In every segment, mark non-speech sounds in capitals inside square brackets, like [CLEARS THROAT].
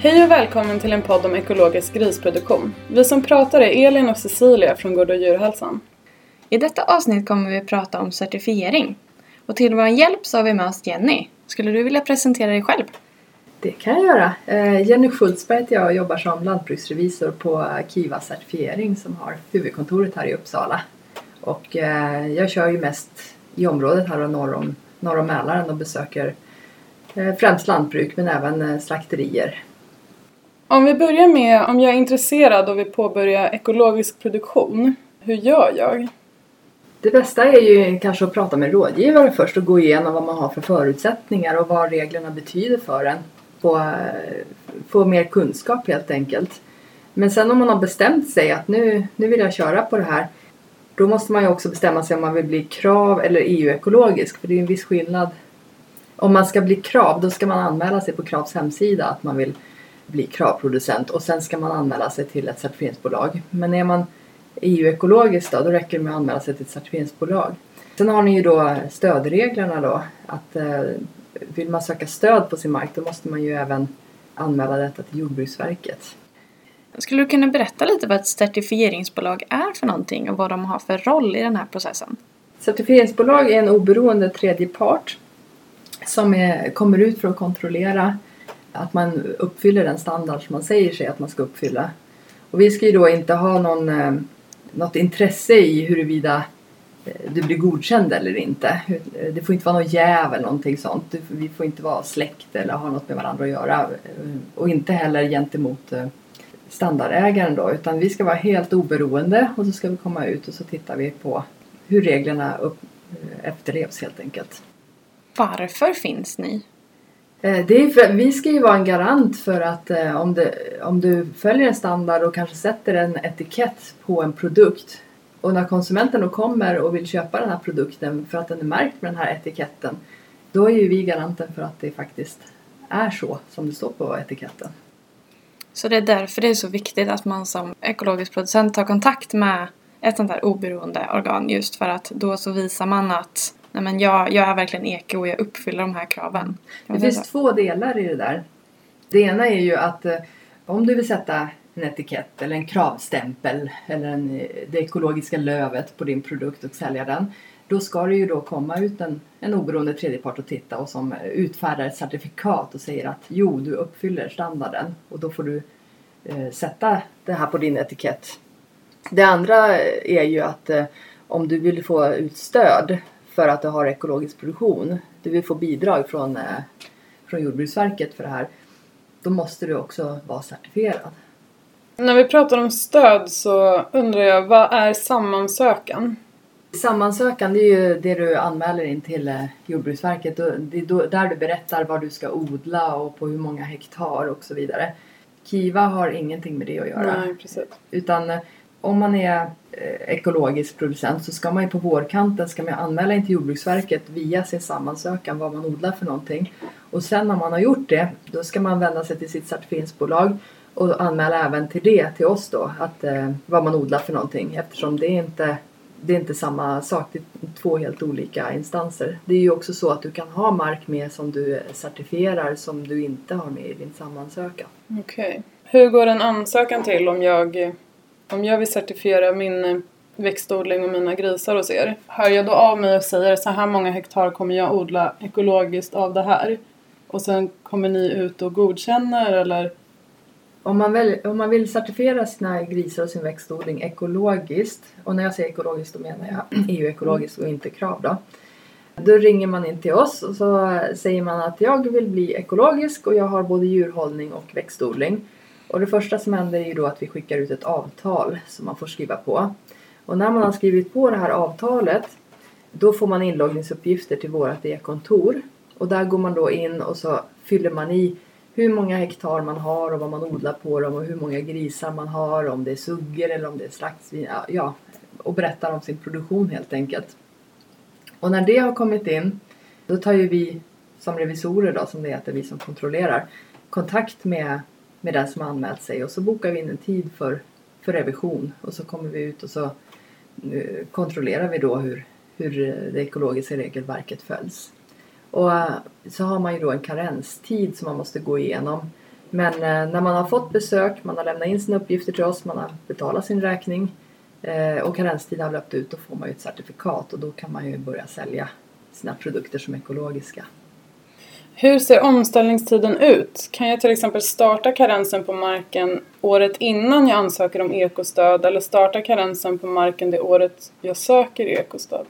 Hej och välkommen till en podd om ekologisk grisproduktion. Vi som pratar är Elin och Cecilia från Gård och djurhälsan. I detta avsnitt kommer vi prata om certifiering. Och till vår hjälp så har vi med oss Jenny. Skulle du vilja presentera dig själv? Det kan jag göra. Eh, Jenny Schultzberg heter jag och jobbar som lantbruksrevisor på Kiva Certifiering som har huvudkontoret här i Uppsala. Och eh, jag kör ju mest i området här norr om, norr om Mälaren och besöker eh, främst lantbruk men även slakterier. Om vi börjar med om jag är intresserad och vill påbörja ekologisk produktion, hur gör jag? Det bästa är ju kanske att prata med rådgivare först och gå igenom vad man har för förutsättningar och vad reglerna betyder för en. Få, få mer kunskap helt enkelt. Men sen om man har bestämt sig att nu, nu vill jag köra på det här. Då måste man ju också bestämma sig om man vill bli KRAV eller EU-ekologisk. För det är en viss skillnad. Om man ska bli KRAV då ska man anmäla sig på KRAVs hemsida att man vill bli kravproducent och sen ska man anmäla sig till ett certifieringsbolag. Men är man EU-ekologisk då, då räcker det med att anmäla sig till ett certifieringsbolag. Sen har ni ju då stödreglerna då. Att eh, vill man söka stöd på sin mark då måste man ju även anmäla detta till Jordbruksverket. Skulle du kunna berätta lite vad ett certifieringsbolag är för någonting och vad de har för roll i den här processen? Certifieringsbolag är en oberoende tredje part som är, kommer ut för att kontrollera att man uppfyller den standard som man säger sig att man ska uppfylla. Och vi ska ju då inte ha någon, eh, något intresse i huruvida eh, du blir godkänd eller inte. Det får inte vara något jäv eller någonting sånt. Vi får inte vara släkt eller ha något med varandra att göra. Eh, och inte heller gentemot eh, standardägaren då. Utan vi ska vara helt oberoende och så ska vi komma ut och så tittar vi på hur reglerna upp, efterlevs helt enkelt. Varför finns ni? Eh, det är för, vi ska ju vara en garant för att eh, om, det, om du följer en standard och kanske sätter en etikett på en produkt och när konsumenten då kommer och vill köpa den här produkten för att den är märkt med den här etiketten då är ju vi garanten för att det faktiskt är så som det står på etiketten. Så det är därför det är så viktigt att man som ekologisk producent tar kontakt med ett sånt här oberoende organ just för att då så visar man att nej men jag, jag är verkligen eko och jag uppfyller de här kraven. Det finns två delar i det där. Det ena är ju att eh, om du vill sätta en etikett eller en kravstämpel eller en, eh, det ekologiska lövet på din produkt och sälja den. Då ska det ju då komma ut en, en oberoende tredjepart och titta och som utfärdar ett certifikat och säger att jo, du uppfyller standarden och då får du eh, sätta det här på din etikett. Det andra eh, är ju att eh, om du vill få ut stöd för att du har ekologisk produktion. Du vill få bidrag från, eh, från Jordbruksverket för det här. Då måste du också vara certifierad. När vi pratar om stöd så undrar jag, vad är sammansökan? Sammansökan det är ju det du anmäler in till eh, Jordbruksverket. Det är där du berättar vad du ska odla och på hur många hektar och så vidare. Kiva har ingenting med det att göra. Nej, precis. Utan eh, om man är eh, ekologisk producent så ska man ju på vårkanten ska man anmäla in till Jordbruksverket via sin sammansökan vad man odlar för någonting. Och sen när man har gjort det då ska man vända sig till sitt certifieringsbolag och anmäla även till det, till oss då, att, eh, vad man odlar för någonting eftersom det är inte det är inte samma sak, det är två helt olika instanser. Det är ju också så att du kan ha mark med som du certifierar som du inte har med i din sammansökan. Okej. Okay. Hur går en ansökan till om jag om jag vill certifiera min eh, växtodling och mina grisar hos er, hör jag då av mig och säger så här många hektar kommer jag odla ekologiskt av det här? Och sen kommer ni ut och godkänner eller? Om man, väl, om man vill certifiera sina grisar och sin växtodling ekologiskt, och när jag säger ekologiskt då menar jag [CLEARS THROAT] EU-ekologiskt och inte KRAV då. Då ringer man in till oss och så säger man att jag vill bli ekologisk och jag har både djurhållning och växtodling. Och det första som händer är ju då att vi skickar ut ett avtal som man får skriva på. Och när man har skrivit på det här avtalet då får man inloggningsuppgifter till vårt e-kontor. Och där går man då in och så fyller man i hur många hektar man har och vad man odlar på dem och hur många grisar man har, om det är suggor eller om det är slaktsvin. Ja, och berättar om sin produktion helt enkelt. Och när det har kommit in då tar ju vi som revisorer då, som det heter, vi som kontrollerar, kontakt med med den som har anmält sig och så bokar vi in en tid för, för revision och så kommer vi ut och så eh, kontrollerar vi då hur, hur det ekologiska regelverket följs. Och eh, så har man ju då en karenstid som man måste gå igenom Men eh, när man har fått besök, man har lämnat in sina uppgifter till oss, man har betalat sin räkning och karenstiden har löpt ut, då får man ju ett certifikat och då kan man ju börja sälja sina produkter som ekologiska. Hur ser omställningstiden ut? Kan jag till exempel starta karensen på marken året innan jag ansöker om ekostöd eller starta karensen på marken det året jag söker ekostöd?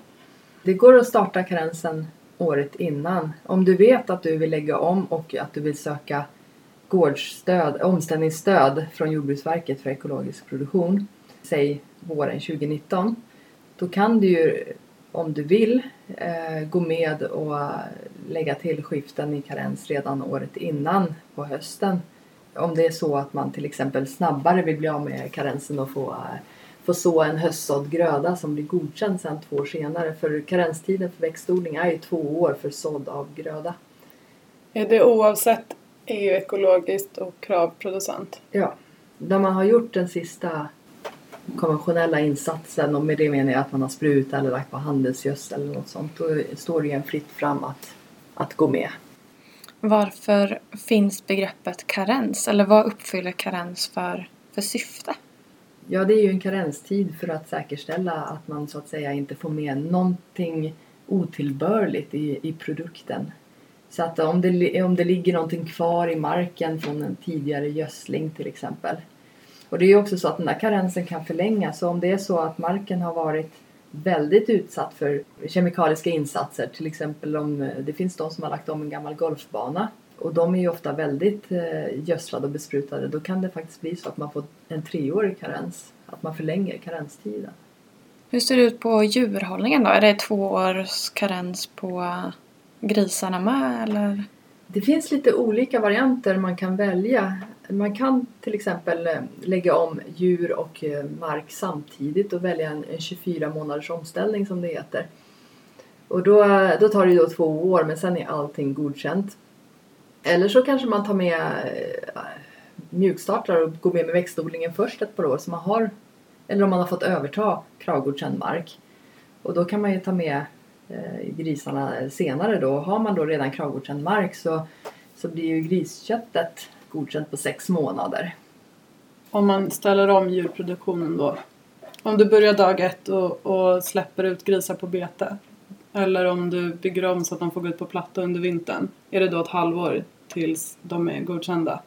Det går att starta karensen året innan. Om du vet att du vill lägga om och att du vill söka gårdsstöd, omställningsstöd från Jordbruksverket för ekologisk produktion, säg våren 2019, då kan du ju om du vill eh, gå med och lägga till skiften i karens redan året innan på hösten. Om det är så att man till exempel snabbare vill bli av med karensen och få, eh, få så en höstsådd gröda som blir godkänd sen två år senare. För karenstiden för växtodling är ju två år för sådd av gröda. Är det oavsett EU-ekologiskt och kravproducent? Ja. När man har gjort den sista konventionella insatsen och med det menar jag att man har sprutat eller lagt på handelsgödsel eller något sånt. Då står det ju en fritt fram att, att gå med. Varför finns begreppet karens? Eller vad uppfyller karens för, för syfte? Ja, det är ju en karenstid för att säkerställa att man så att säga inte får med någonting otillbörligt i, i produkten. Så att om det, om det ligger någonting kvar i marken från en tidigare gödsling till exempel och det är ju också så att den där karensen kan förlängas. Så om det är så att marken har varit väldigt utsatt för kemikaliska insatser, till exempel om eh, det finns de som har lagt om en gammal golfbana och de är ju ofta väldigt eh, gödslade och besprutade. Då kan det faktiskt bli så att man får en treårig karens, att man förlänger karenstiden. Hur ser det ut på djurhållningen då? Är det två års karens på grisarna med eller? Det finns lite olika varianter man kan välja. Man kan till exempel eh, lägga om djur och eh, mark samtidigt och välja en, 24 månaders omställning som det heter. Och då, då tar det då två år men sen är allting godkänt. Eller så kanske man tar med eh, mjukstartar och går med med växtodlingen först ett par år så man har eller om man har fått överta kravgodkänd mark. Och då kan man ju ta med Eh, grisarna senare då. Har man då redan kravgodkänd mark så, så blir ju grisköttet godkänt på sex månader. Om man ställer om djurproduktionen då? Om du börjar dag ett och, och släpper ut grisar på bete? Eller om du bygger om så att de får gå ut på platta under vintern? Är det då ett halvår tills de är godkända?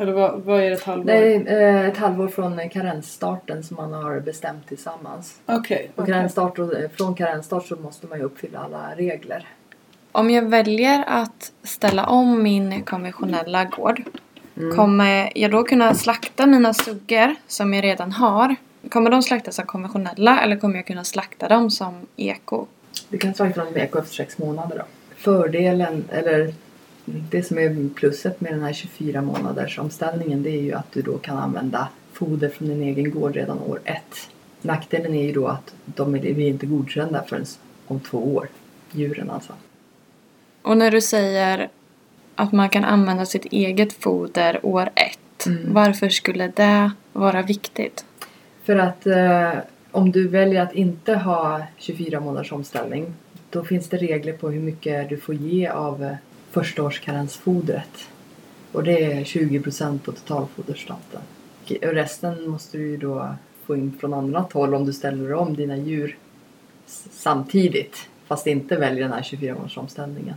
Eller vad, vad är ett halvår? Nej, eh, ett halvår från karensstarten som man har bestämt tillsammans. Okej. Okay, okay. från karensstart så måste man ju uppfylla alla regler. Om jag väljer att ställa om min konventionella gård mm. Kommer jag då kunna slakta mina suggor som jag redan har? Kommer de slaktas som konventionella eller kommer jag kunna slakta dem som eko? Du kan slakta dem som eko efter sex månader då. Fördelen, eller det som är plusset med den här 24 månaders omställningen det är ju att du då kan använda foder från din egen gård redan år ett. Nackdelen är ju då att de blir inte godkända förrän om två år. Djuren alltså. Och när du säger att man kan använda sitt eget foder år ett. Mm. Varför skulle det vara viktigt? För att eh, om du väljer att inte ha 24 månaders omställning då finns det regler på hur mycket du får ge av eh, förstaårskarensfodret. Och det är 20 procent på totalfoderstaten. Och resten måste du ju då få in från annat håll om du ställer om dina djur samtidigt fast inte väljer den här 24 månaders omställningen.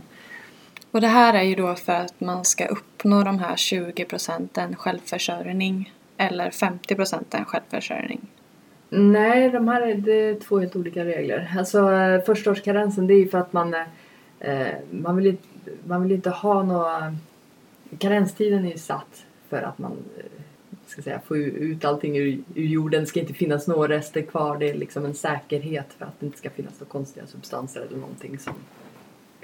Och det här är ju då för att man ska uppnå de här 20 procenten självförsörjning eller 50 procenten självförsörjning. Nej, de här är, det är två helt olika regler. Alltså eh, förstaårskarensen det är ju för att man, eh, man, vill, man vill inte ha några... Karenstiden är ju satt för att man eh, ska säga, få ut allting ur, ur jorden. Det ska inte finnas några rester kvar. Det är liksom en säkerhet för att det inte ska finnas några konstiga substanser eller någonting som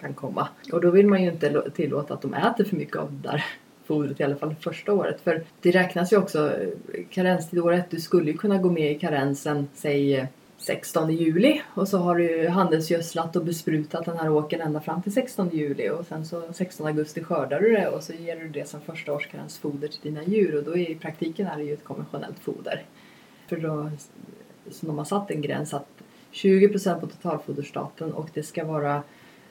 kan komma. Och då vill man ju inte tillåta att de äter för mycket av det där fodret i alla fall första året. För det räknas ju också eh, karenstid år ett. Du skulle ju kunna gå med i karensen, säg eh, 16 juli och så har du handelsgödslat och besprutat den här åkern ända fram till 16 juli och sen så 16 augusti skördar du det och så ger du det som första årskarensfoder till dina djur och då är i praktiken är det ju ett konventionellt foder. För då så de har satt en gräns att 20% på totalfoderstaten och det ska vara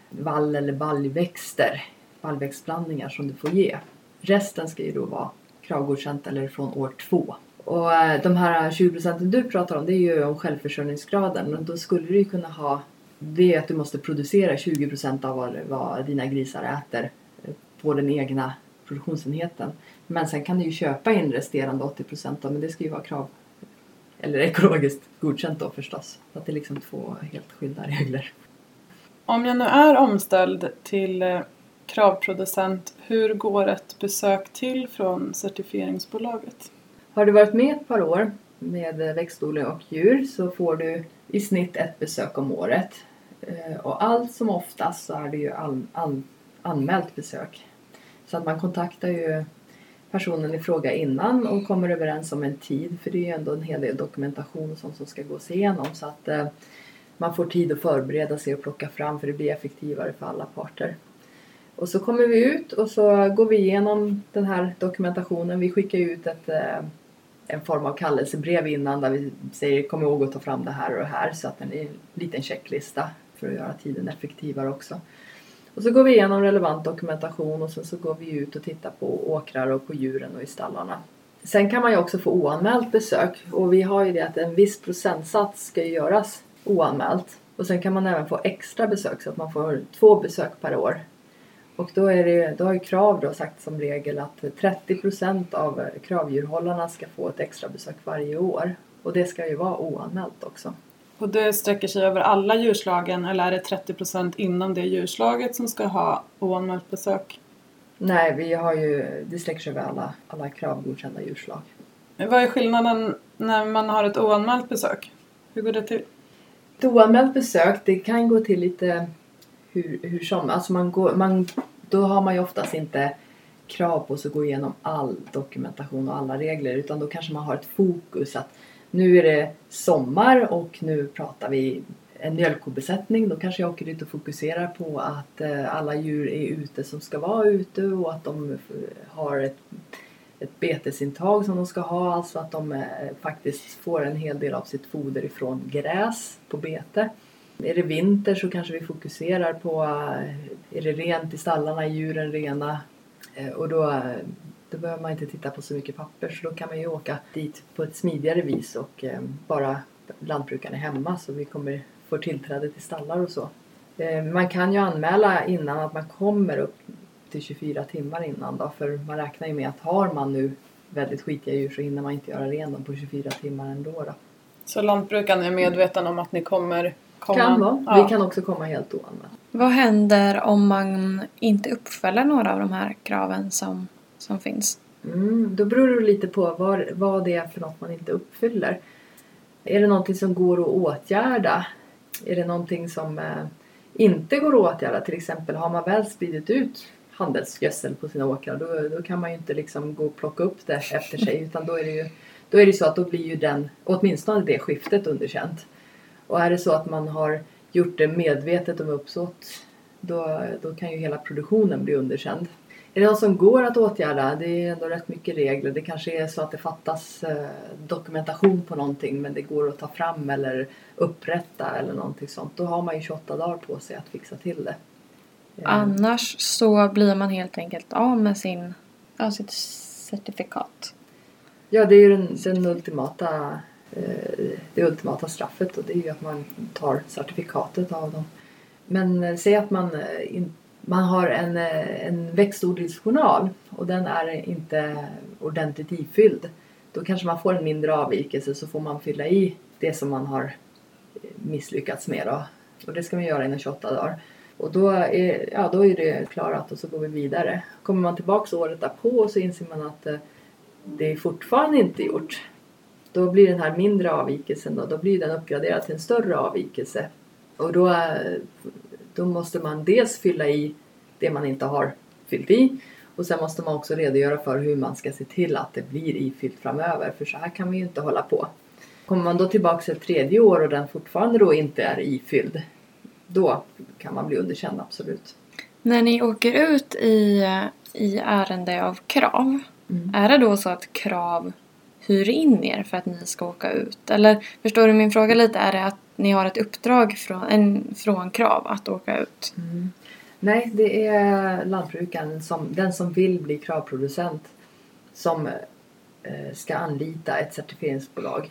vall eller baljväxter, baljväxtblandningar som du får ge. Resten ska ju då vara kravgodkänt eller från år två. Och eh, de här 20 procenten du pratar om det är ju om självförsörjningsgraden. Men då skulle du ju kunna ha det är att du måste producera 20 procent av vad, vad dina grisar äter eh, på den egna produktionsenheten. Men sen kan du ju köpa in resterande 80 procent men det ska ju vara krav eller ekologiskt godkänt då förstås. Så att det är liksom två helt skilda regler. Om jag nu är omställd till eh, kravproducent, hur går ett besök till från certifieringsbolaget? Har du varit med ett par år med växtodling och djur så får du i snitt ett besök om året. Eh, och allt som oftast så är det ju an, an, anmält besök. Så att man kontaktar ju personen i fråga innan och kommer överens om en tid för det är ju ändå en hel del dokumentation och sånt som ska gås igenom så att eh, man får tid att förbereda sig och plocka fram för det blir effektivare för alla parter. Och så kommer vi ut och så går vi igenom den här dokumentationen. Vi skickar ut ett, eh, en form av kallelsebrev innan där vi säger kom ihåg att ta fram det här och det här så att det är en liten checklista för att göra tiden effektivare också. Och så går vi igenom relevant dokumentation och sen så går vi ut och tittar på åkrar och på djuren och i stallarna. Sen kan man ju också få oanmält besök och vi har ju det att en viss procentsats ska ju göras oanmält. Och sen kan man även få extra besök så att man får två besök per år. Och då, är det, då har ju Krav då sagt som regel att 30% av kravdjurhållarna ska få ett extra besök varje år. Och det ska ju vara oanmält också. Och det sträcker sig över alla djurslagen eller är det 30% inom det djurslaget som ska ha oanmält besök? Nej, vi har ju, det sträcker sig över alla, alla kravgodkända djurslag. Vad är skillnaden när man har ett oanmält besök? Hur går det till? Ett oanmält besök, det kan gå till lite hur, hur som. Alltså man går, man, då har man ju oftast inte krav på sig att gå igenom all dokumentation och alla regler utan då kanske man har ett fokus att nu är det sommar och nu pratar vi en mjölkkobesättning. Då kanske jag åker dit och fokuserar på att eh, alla djur är ute som ska vara ute och att de har ett, ett betesintag som de ska ha. Alltså att de eh, faktiskt får en hel del av sitt foder ifrån gräs på bete. Är det vinter så kanske vi fokuserar på eh, är det rent i stallarna, är djuren rena? Eh, och då eh, då behöver man inte titta på så mycket papper så då kan man ju åka dit på ett smidigare vis och bara lantbrukarna är hemma så vi kommer få tillträde till stallar och så. Man kan ju anmäla innan att man kommer upp till 24 timmar innan då för man räknar ju med att har man nu väldigt skitiga djur så hinner man inte göra ren dem på 24 timmar ändå då. Så lantbrukarna är medvetna om att ni kommer komma? Kan vara. Ja. Vi kan också komma helt oanmält. Vad händer om man inte uppfyller några av de här kraven som som finns? Mm, då beror det lite på vad, vad det är för något man inte uppfyller. Är det någonting som går att åtgärda? Är det någonting som eh, inte går att åtgärda? Till exempel har man väl spridit ut handelsgödsel på sina åkrar då, då kan man ju inte liksom gå och plocka upp det efter sig utan då är det ju då är det så att då blir ju den, åtminstone det skiftet underkänt. Och är det så att man har gjort det medvetet om uppsåt då, då kan ju hela produktionen bli underkänd. Är det något som går att åtgärda? Det är ändå rätt mycket regler. Det kanske är så att det fattas eh, dokumentation på någonting men det går att ta fram eller upprätta eller någonting sånt. Då har man ju 28 dagar på sig att fixa till det. Annars så blir man helt enkelt av med sin, ja, sitt certifikat. Ja, det är ju den, den ultimata, eh, Eh, det ultimata straffet och det är ju att man tar certifikatet av dem. Men eh, säg att man eh, man har en, en växtodlingsjournal och den är inte ordentligt ifylld. Då kanske man får en mindre avvikelse så får man fylla i det som man har misslyckats med då. Och det ska man göra inom 28 dagar. Och då är, ja, då är det klarat och så går vi vidare. Kommer man tillbaks året därpå så inser man att det är fortfarande inte gjort. Då blir den här mindre avvikelsen då, då blir den uppgraderad till en större avvikelse. Och då då måste man dels fylla i det man inte har fyllt i och sen måste man också redogöra för hur man ska se till att det blir ifyllt framöver för så här kan vi ju inte hålla på. Kommer man då tillbaks ett tredje år och den fortfarande då inte är ifylld då kan man bli underkänd absolut. När ni åker ut i, i ärende av krav, mm. är det då så att krav hyr in er för att ni ska åka ut? Eller förstår du min fråga lite? Är det att ni har ett uppdrag från, en, från Krav att åka ut? Mm. Nej, det är lantbrukaren, som, den som vill bli kravproducent, som eh, ska anlita ett certifieringsbolag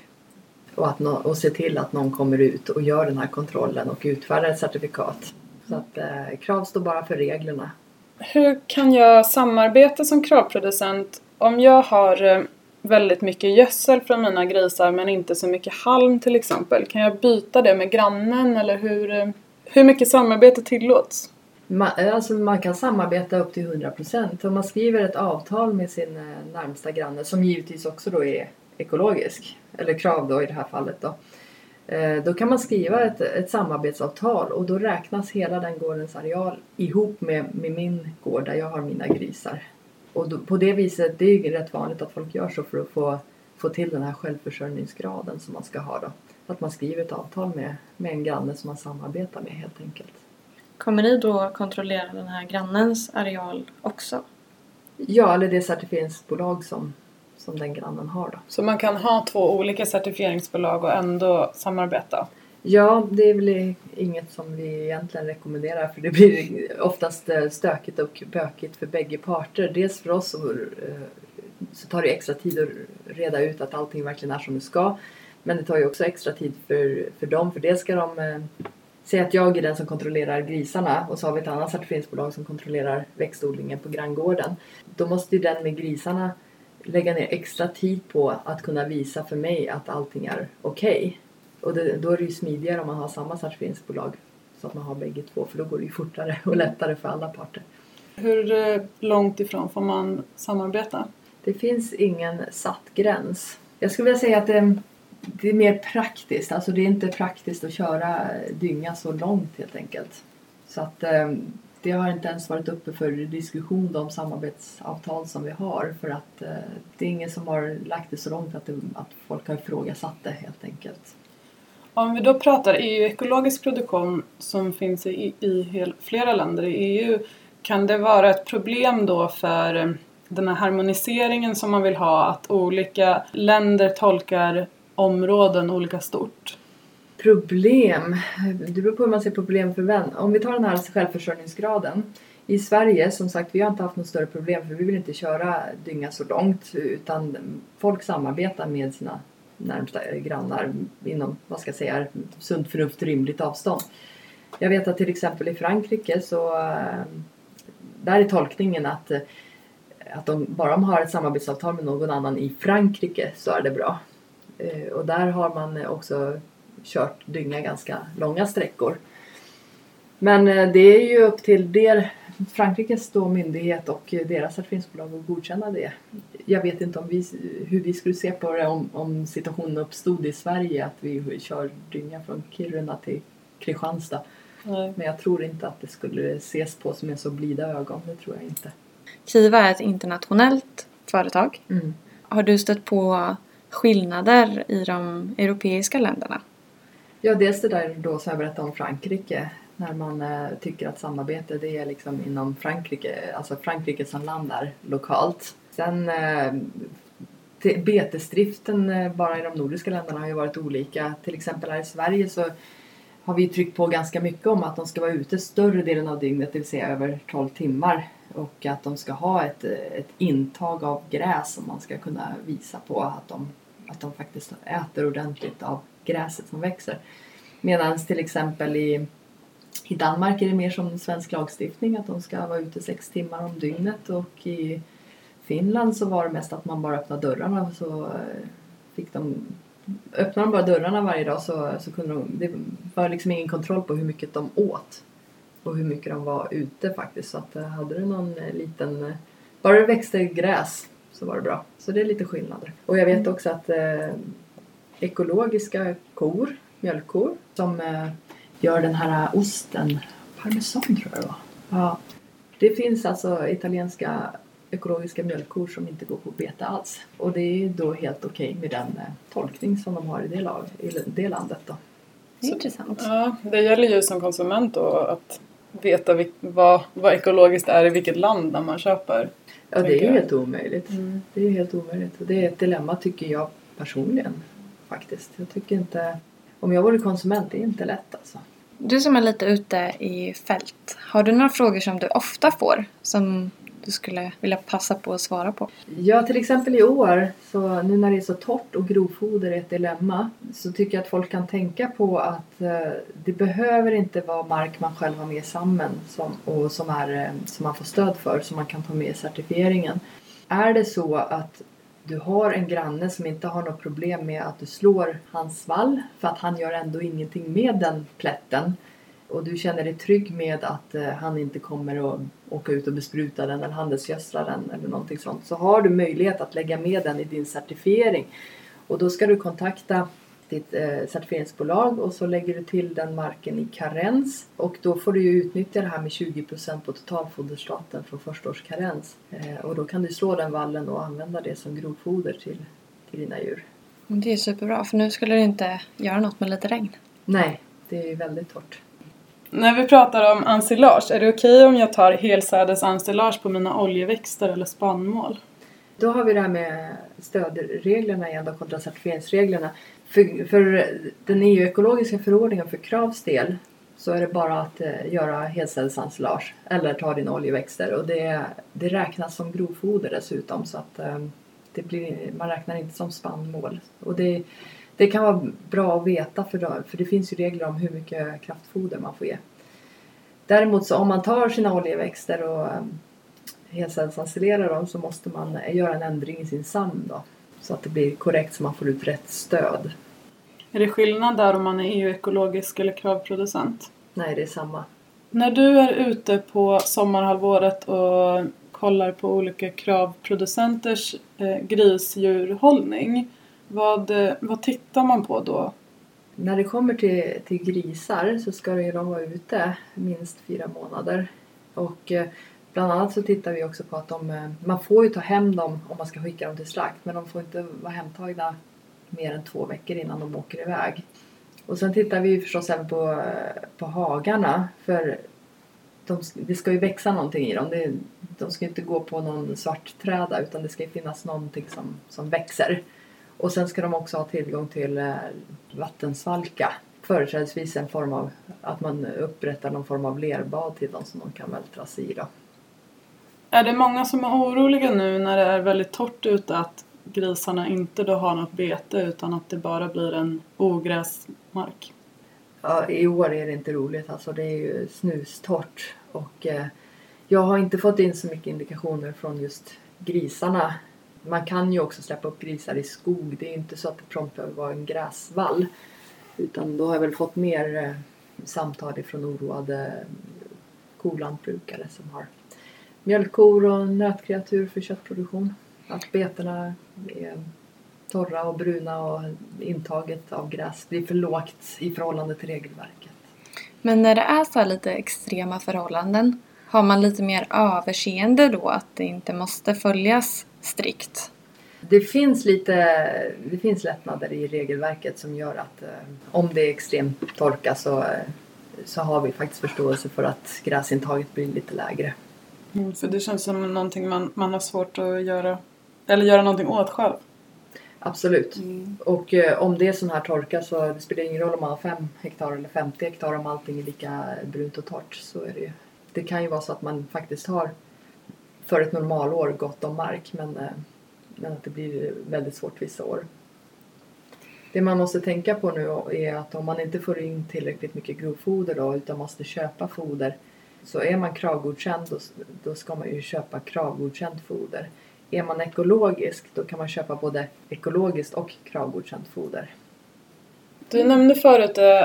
och, att no, och se till att någon kommer ut och gör den här kontrollen och utfärdar ett certifikat. Så att eh, krav står bara för reglerna. Hur kan jag samarbeta som kravproducent om jag har eh, väldigt mycket gödsel från mina grisar men inte så mycket halm till exempel? Kan jag byta det med grannen eller hur, eh, hur mycket samarbete tillåts? Man, eh, alltså man kan samarbeta upp till 100% om man skriver ett avtal med sin eh, närmsta granne som givetvis också då är ekologisk, eller krav då i det här fallet då. Då kan man skriva ett, ett samarbetsavtal och då räknas hela den gårdens areal ihop med, med min gård där jag har mina grisar. Och då, på det viset, det är ju rätt vanligt att folk gör så för att få, få till den här självförsörjningsgraden som man ska ha då. Att man skriver ett avtal med, med en granne som man samarbetar med helt enkelt. Kommer ni då kontrollera den här grannens areal också? Ja, eller det certifieringsbolag som, som den grannen har då. Så man kan ha två olika certifieringsbolag och ändå samarbeta? Ja, det är väl inget som vi egentligen rekommenderar för det blir oftast eh, stökigt och bökigt för bägge parter. Dels för oss så, eh, så tar det extra tid att reda ut att allting verkligen är som det ska. Men det tar ju också extra tid för, för dem för dels ska de eh, säga Säg att jag är den som kontrollerar grisarna och så har vi ett annat certifieringsbolag som kontrollerar växtodlingen på granngården. Då måste ju den med grisarna lägga ner extra tid på att kunna visa för mig att allting är okej. Okay. Och det, då är det ju smidigare om man har samma certifieringsbolag så att man har bägge två för då går det ju fortare [LAUGHS] och lättare för alla parter. Hur eh, långt ifrån får man samarbeta? Det finns ingen satt gräns. Jag skulle vilja säga att det, det är mer praktiskt. Alltså det är inte praktiskt att köra dynga så långt helt enkelt. Så att eh, det har inte ens varit uppe för diskussion de samarbetsavtal som vi har för att eh, det är ingen som har lagt det så långt att, det, att folk har ifrågasatt det helt enkelt. Om vi då pratar EU-ekologisk produktion som finns i, i flera länder i EU kan det vara ett problem då för eh, den här harmoniseringen som man vill ha att olika länder tolkar områden olika stort? Problem? Det beror på hur man ser problem för vem. Om vi tar den här självförsörjningsgraden. I Sverige, som sagt, vi har inte haft något större problem för vi vill inte köra dynga så långt utan folk samarbetar med sina närmsta grannar inom, vad ska jag säga, sunt förnuft rimligt avstånd. Jag vet att till exempel i Frankrike så eh, där är tolkningen att, eh, att de, bara de har ett samarbetsavtal med någon annan i Frankrike så är det bra. Eh, och där har man också kört dynga ganska långa sträckor. Men det är ju upp till det Frankrikes då myndighet och deras certifieringsbolag att godkänna det. Jag vet inte om vi, hur vi skulle se på det om, om situationen uppstod i Sverige att vi kör dynga från Kiruna till Kristianstad. Nej. Men jag tror inte att det skulle ses på som en så blida ögon, det tror jag inte. Kiva är ett internationellt företag. Mm. Har du stött på skillnader i de europeiska länderna? Ja, dels det där då som jag berättade om Frankrike. När man eh, tycker att samarbete det är liksom inom Frankrike, alltså Frankrike som land är lokalt. Sen eh, betesdriften eh, bara i de nordiska länderna har ju varit olika. Till exempel här i Sverige så har vi tryckt på ganska mycket om att de ska vara ute större delen av dygnet, det vill säga över 12 timmar. Och att de ska ha ett, eh, ett intag av gräs som man ska kunna visa på att de att de faktiskt äter ordentligt av gräset som växer. Medan till exempel i, i Danmark är det mer som svensk lagstiftning att de ska vara ute sex timmar om dygnet och i Finland så var det mest att man bara öppnade dörrarna så eh, fick de Öppnade de bara dörrarna varje dag så, så kunde de, det var liksom ingen kontroll på hur mycket de åt och hur mycket de var ute faktiskt. Så att eh, hade du någon eh, liten, bara det växte gräs så var det bra. Så det är lite skillnader. Och jag vet mm. också att eh, ekologiska kor, mjölkkor, som eh, gör den här osten, parmesan tror jag det var. Ja. Det finns alltså italienska ekologiska mjölkkor som inte går på bete alls. Och det är då helt okej okay med den eh, tolkning som de har i det, lag, i det landet då. Det är intressant. Ja, det gäller ju som konsument då att veta vad, vad ekologiskt är i vilket land när man köper. Ja, det är ju helt omöjligt. Mm. Det är helt omöjligt. Och det är ett dilemma tycker jag personligen faktiskt. Jag tycker inte... Om jag vore konsument, det är inte lätt alltså. Du som är lite ute i fält, har du några frågor som du ofta får som du skulle vilja passa på att svara på? Ja, till exempel i år, så nu när det är så torrt och grovfoder är ett dilemma, så tycker jag att folk kan tänka på att eh, det behöver inte vara mark man själv har med i sammen som, och som, är, eh, som man får stöd för, som man kan ta med i certifieringen. Är det så att du har en granne som inte har något problem med att du slår hans vall för att han gör ändå ingenting med den plätten och du känner dig trygg med att eh, han inte kommer att åka ut och bespruta den eller handelsgödsla den eller någonting sånt så har du möjlighet att lägga med den i din certifiering. Och då ska du kontakta ditt eh, certifieringsbolag och så lägger du till den marken i karens och då får du ju utnyttja det här med 20% på totalfoderstaten från första års karens. Eh, och då kan du slå den vallen och använda det som grovfoder till, till dina djur. Det är superbra för nu skulle det inte göra något med lite regn. Nej, det är ju väldigt torrt. När vi pratar om ensilage, är det okej om jag tar helsädesensilage på mina oljeväxter eller spannmål? Då har vi det här med stödreglerna igen då kontra certifieringsreglerna. För, för den EU-ekologiska förordningen för Kravs del så är det bara att eh, göra helcellsensilage eller ta dina oljeväxter och det, det räknas som grovfoder dessutom så att eh, det blir, man räknar inte som spannmål. Och det, det kan vara bra att veta för, då, för det finns ju regler om hur mycket kraftfoder man får ge. Däremot så om man tar sina oljeväxter och eh, helcellsensilerar dem så måste man göra en ändring i sin SAM då. Så att det blir korrekt så man får ut rätt stöd. Är det skillnad där om man är EU-ekologisk eller kravproducent? Nej, det är samma. När du är ute på sommarhalvåret och kollar på olika kravproducenters eh, grisdjurhållning vad, vad tittar man på då? När det kommer till, till grisar så ska de vara ute minst fyra månader. Och eh, bland annat så tittar vi också på att de, eh, man får ju ta hem dem om man ska skicka dem till slakt men de får inte vara hemtagna mer än två veckor innan de åker iväg. Och sen tittar vi ju förstås även på, eh, på hagarna för de, det ska ju växa någonting i dem. Det, de ska inte gå på någon svart träda utan det ska ju finnas någonting som, som växer. Och sen ska de också ha tillgång till eh, vattensvalka. Företrädesvis en form av att man upprättar någon form av lerbad till dem som de kan vältras i. Då. Är det många som är oroliga nu när det är väldigt torrt ute att grisarna inte då har något bete utan att det bara blir en ogräsmark? Ja, I år är det inte roligt alltså. Det är ju snustort. Och eh, jag har inte fått in så mycket indikationer från just grisarna man kan ju också släppa upp grisar i skog. Det är inte så att det prompt behöver vara en gräsvall. Utan då har jag väl fått mer eh, samtal ifrån oroade eh, kolantbrukare som har mjölkkor och nötkreatur för köttproduktion. Att betena är torra och bruna och intaget av gräs blir för lågt i förhållande till regelverket. Men när det är så lite extrema förhållanden, har man lite mer överseende då att det inte måste följas strikt? Det finns lite det finns lättnader i regelverket som gör att eh, om det är extrem torka så, eh, så har vi faktiskt förståelse för att gräsintaget blir lite lägre. Mm, för det känns som någonting man, man har svårt att göra eller göra någonting åt själv. Absolut. Mm. Och eh, om det är sån här torka så det spelar ingen roll om man har 5 hektar eller 50 hektar om allting är lika brunt och torrt så är det ju. Det kan ju vara så att man faktiskt har för ett normalår gott om mark men, eh, men att det blir väldigt svårt vissa år. Det man måste tänka på nu är att om man inte får in tillräckligt mycket grovfoder då, utan måste köpa foder så är man kravgodkänd då, då ska man ju köpa kravgodkänt foder. Är man ekologisk då kan man köpa både ekologiskt och kravgodkänt foder. Du nämnde förut eh,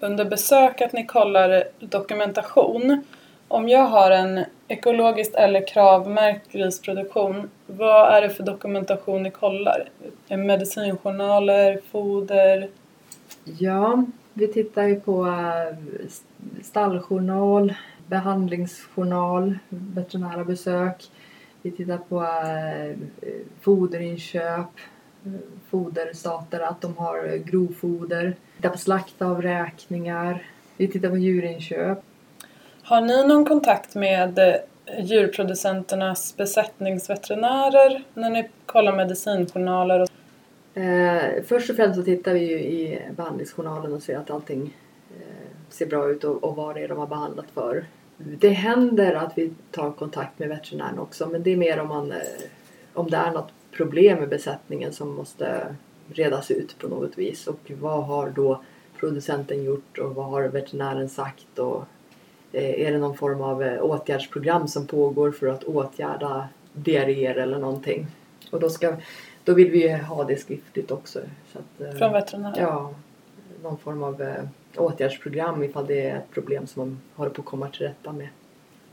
under besök att ni kollar dokumentation. Om jag har en ekologiskt eller kravmärkt grisproduktion, vad är det för dokumentation ni kollar? Medicinjournaler, foder? Ja, vi tittar ju på eh, stalljournal, behandlingsjournal, veterinära besök. Vi tittar på eh, foderinköp, foderstater, att de har grovfoder. Vi tittar på slaktavräkningar. Vi tittar på djurinköp. Har ni någon kontakt med eh, djurproducenternas besättningsveterinärer när ni kollar medicinjournaler? Och... Eh, först och främst så tittar vi ju i behandlingsjournalen och ser att allting eh, ser bra ut och, och vad det är de har behandlat för. Det händer att vi tar kontakt med veterinären också men det är mer om, man, eh, om det är något problem med besättningen som måste redas ut på något vis. Och vad har då producenten gjort och vad har veterinären sagt och eh, är det någon form av eh, åtgärdsprogram som pågår för att åtgärda diarréer eller någonting. Och då, ska, då vill vi ha det skriftligt också. Så att, Från veterinären? Ja, någon form av åtgärdsprogram ifall det är ett problem som man håller på att komma till rätta med.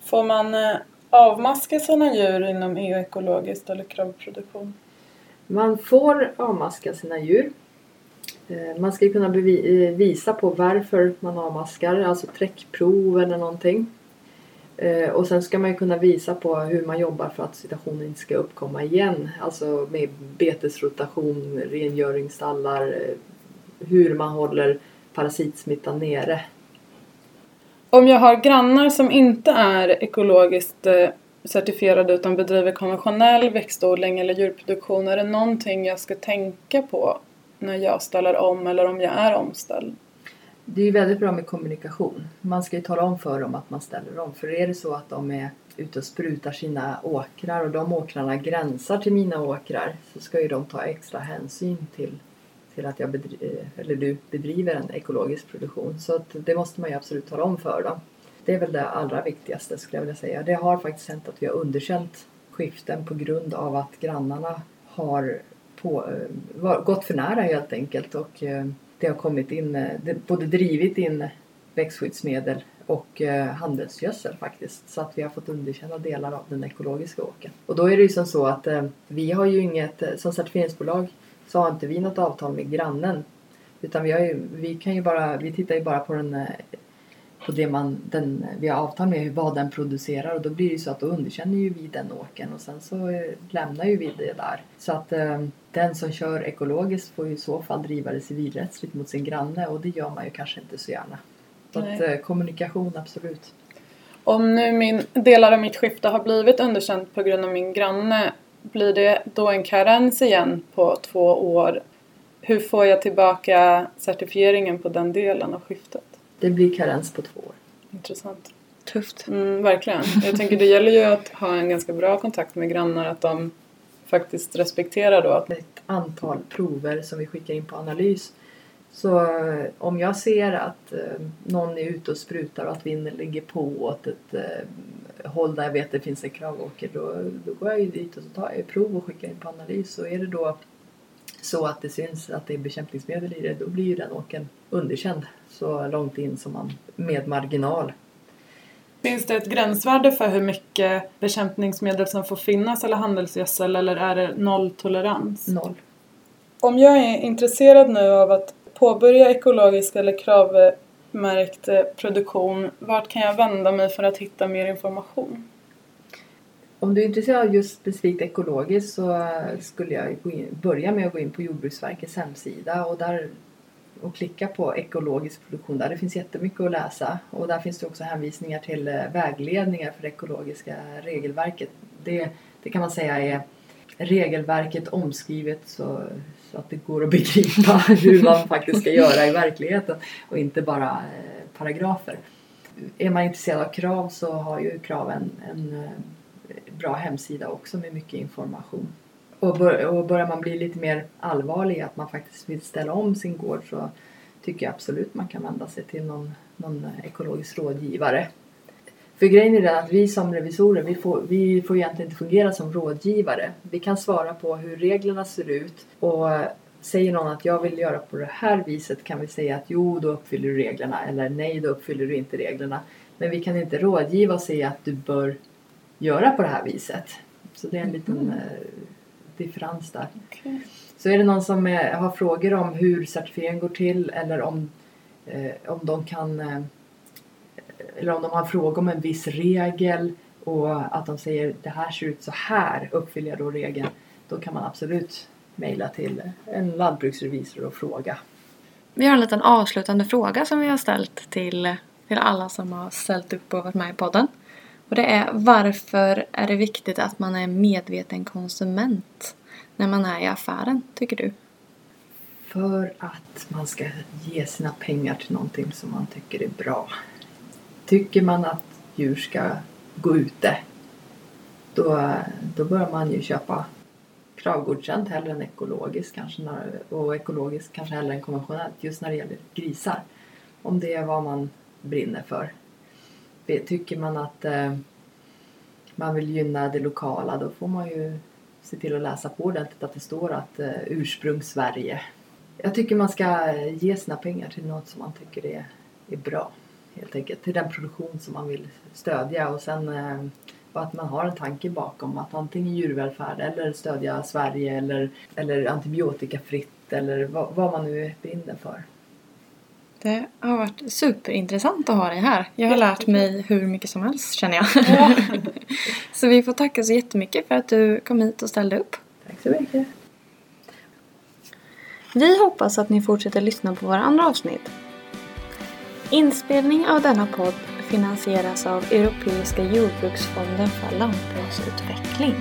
Får man eh, avmaska sina djur inom EU-ekologiskt eller kravproduktion? Man får avmaska sina djur. Eh, Man ska kunna eh, visa på varför man avmaskar, alltså träckprov eller någonting. Och sen ska man kunna visa på hur man jobbar för att situationen inte ska uppkomma igen. Alltså med betesrotation, rengöringsstallar, hur man håller parasitsmittan nere. Om jag har grannar som inte är ekologiskt eh, certifierade utan bedriver konventionell växtodling eller djurproduktion, är det någonting jag ska tänka på när jag ställer om eller om jag är omställd? Det är ju väldigt bra med kommunikation. Man ska ju tala om för dem att man ställer om. För är det så att de är ute och sprutar sina åkrar och de åkrarna gränsar till mina åkrar så ska ju de ta extra hänsyn till, till att jag bedri- eh, eller du bedriver en ekologisk produktion. Så att det måste man ju absolut tala om för dem. Det är väl det allra viktigaste skulle jag vilja säga. Det har faktiskt hänt att vi har underkänt skiften på grund av att grannarna har på, eh, var, gått för nära helt enkelt och eh, det har kommit in, både drivit in växtskyddsmedel och handelsgödsel faktiskt. Så att vi har fått underkänna delar av den ekologiska åkern. Och då är det ju som så att vi har ju inget, som certifieringsbolag så har inte vi något avtal med grannen. Utan vi, har ju, vi kan ju bara, vi tittar ju bara på den eh, på det man, den, vi har avtal med vad den producerar och då blir det ju så att då underkänner ju vi den åkern och sen så eh, lämnar ju vi det där. Så att eh, den som kör ekologiskt får ju i så fall driva det civilrättsligt mot sin granne och det gör man ju kanske inte så gärna. Så att kommunikation absolut. Om nu min, delar av mitt skifte har blivit underkänt på grund av min granne, blir det då en karens igen på två år? Hur får jag tillbaka certifieringen på den delen av skiftet? Det blir karens på två år. Intressant. Tufft. Mm, verkligen. Jag tänker det gäller ju att ha en ganska bra kontakt med grannar, att de faktiskt respekterar då att Ett antal prover som vi skickar in på analys. Så eh, om jag ser att eh, någon är ute och sprutar och att vinden ligger på åt ett eh, håll där jag vet att det finns en kravåker då, då går jag ju dit och så tar jag prov och skickar in på analys. Och är det då så att det syns att det är bekämpningsmedel i det då blir ju den åkern underkänd så långt in som man med marginal. Finns det ett gränsvärde för hur mycket bekämpningsmedel som får finnas eller handelsgödsel eller är det nolltolerans? Noll. Om jag är intresserad nu av att påbörja ekologisk eller kravmärkt eh, produktion, vart kan jag vända mig för att hitta mer information? Om du är intresserad av just specifikt ekologiskt så eh, skulle jag in, börja med att gå in på Jordbruksverkets hemsida och där och klicka på ekologisk produktion där. Det finns jättemycket att läsa och där finns det också hänvisningar till eh, vägledningar för det ekologiska regelverket. Det, det kan man säga är regelverket omskrivet så, så att det går att begripa [LAUGHS] hur man faktiskt ska göra i verkligheten och inte bara eh, paragrafer. Är man intresserad av krav så har ju krav en, en bra hemsida också med mycket information. Och, bör, och börjar man bli lite mer allvarlig att man faktiskt vill ställa om sin gård så tycker jag absolut man kan vända sig till någon, någon ekologisk rådgivare. För grejen är den att vi som revisorer vi får, vi får egentligen inte fungera som rådgivare. Vi kan svara på hur reglerna ser ut och säger någon att jag vill göra på det här viset kan vi säga att jo, då uppfyller du reglerna eller nej, då uppfyller du inte reglerna. Men vi kan inte rådgiva och säga att du bör göra på det här viset. Så det är en liten eh, differens där. Okej. Så är det någon som eh, har frågor om hur certifieringen går till eller om, eh, om de kan eh, eller om de har frågor om en viss regel och att de säger det här ser ut så här, uppfyller jag då regeln? Då kan man absolut mejla till en lantbruksrevisor och fråga. Vi har en liten avslutande fråga som vi har ställt till, till alla som har ställt upp och varit med i podden. Och det är varför är det viktigt att man är medveten konsument när man är i affären, tycker du? För att man ska ge sina pengar till någonting som man tycker är bra. Tycker man att djur ska gå ute då, då bör man ju köpa kravgodkänt hellre än ekologiskt kanske och ekologiskt kanske hellre än konventionellt just när det gäller grisar. Om det är vad man brinner för. Tycker man att eh, man vill gynna det lokala då får man ju se till att läsa på ordentligt att det står att eh, ursprung Sverige. Jag tycker man ska ge sina pengar till något som man tycker är, är bra. Helt enkelt till den produktion som man vill stödja och sen eh, att man har en tanke bakom att antingen djurvälfärd eller stödja Sverige eller, eller antibiotikafritt eller vad, vad man nu brinner för. Det har varit superintressant att ha dig här. Jag har lärt mig hur mycket som helst känner jag. Ja. [LAUGHS] så vi får tacka så jättemycket för att du kom hit och ställde upp. Tack så mycket. Vi hoppas att ni fortsätter lyssna på våra andra avsnitt. Inspelning av denna podd finansieras av Europeiska jordbruksfonden för lantbruksutveckling.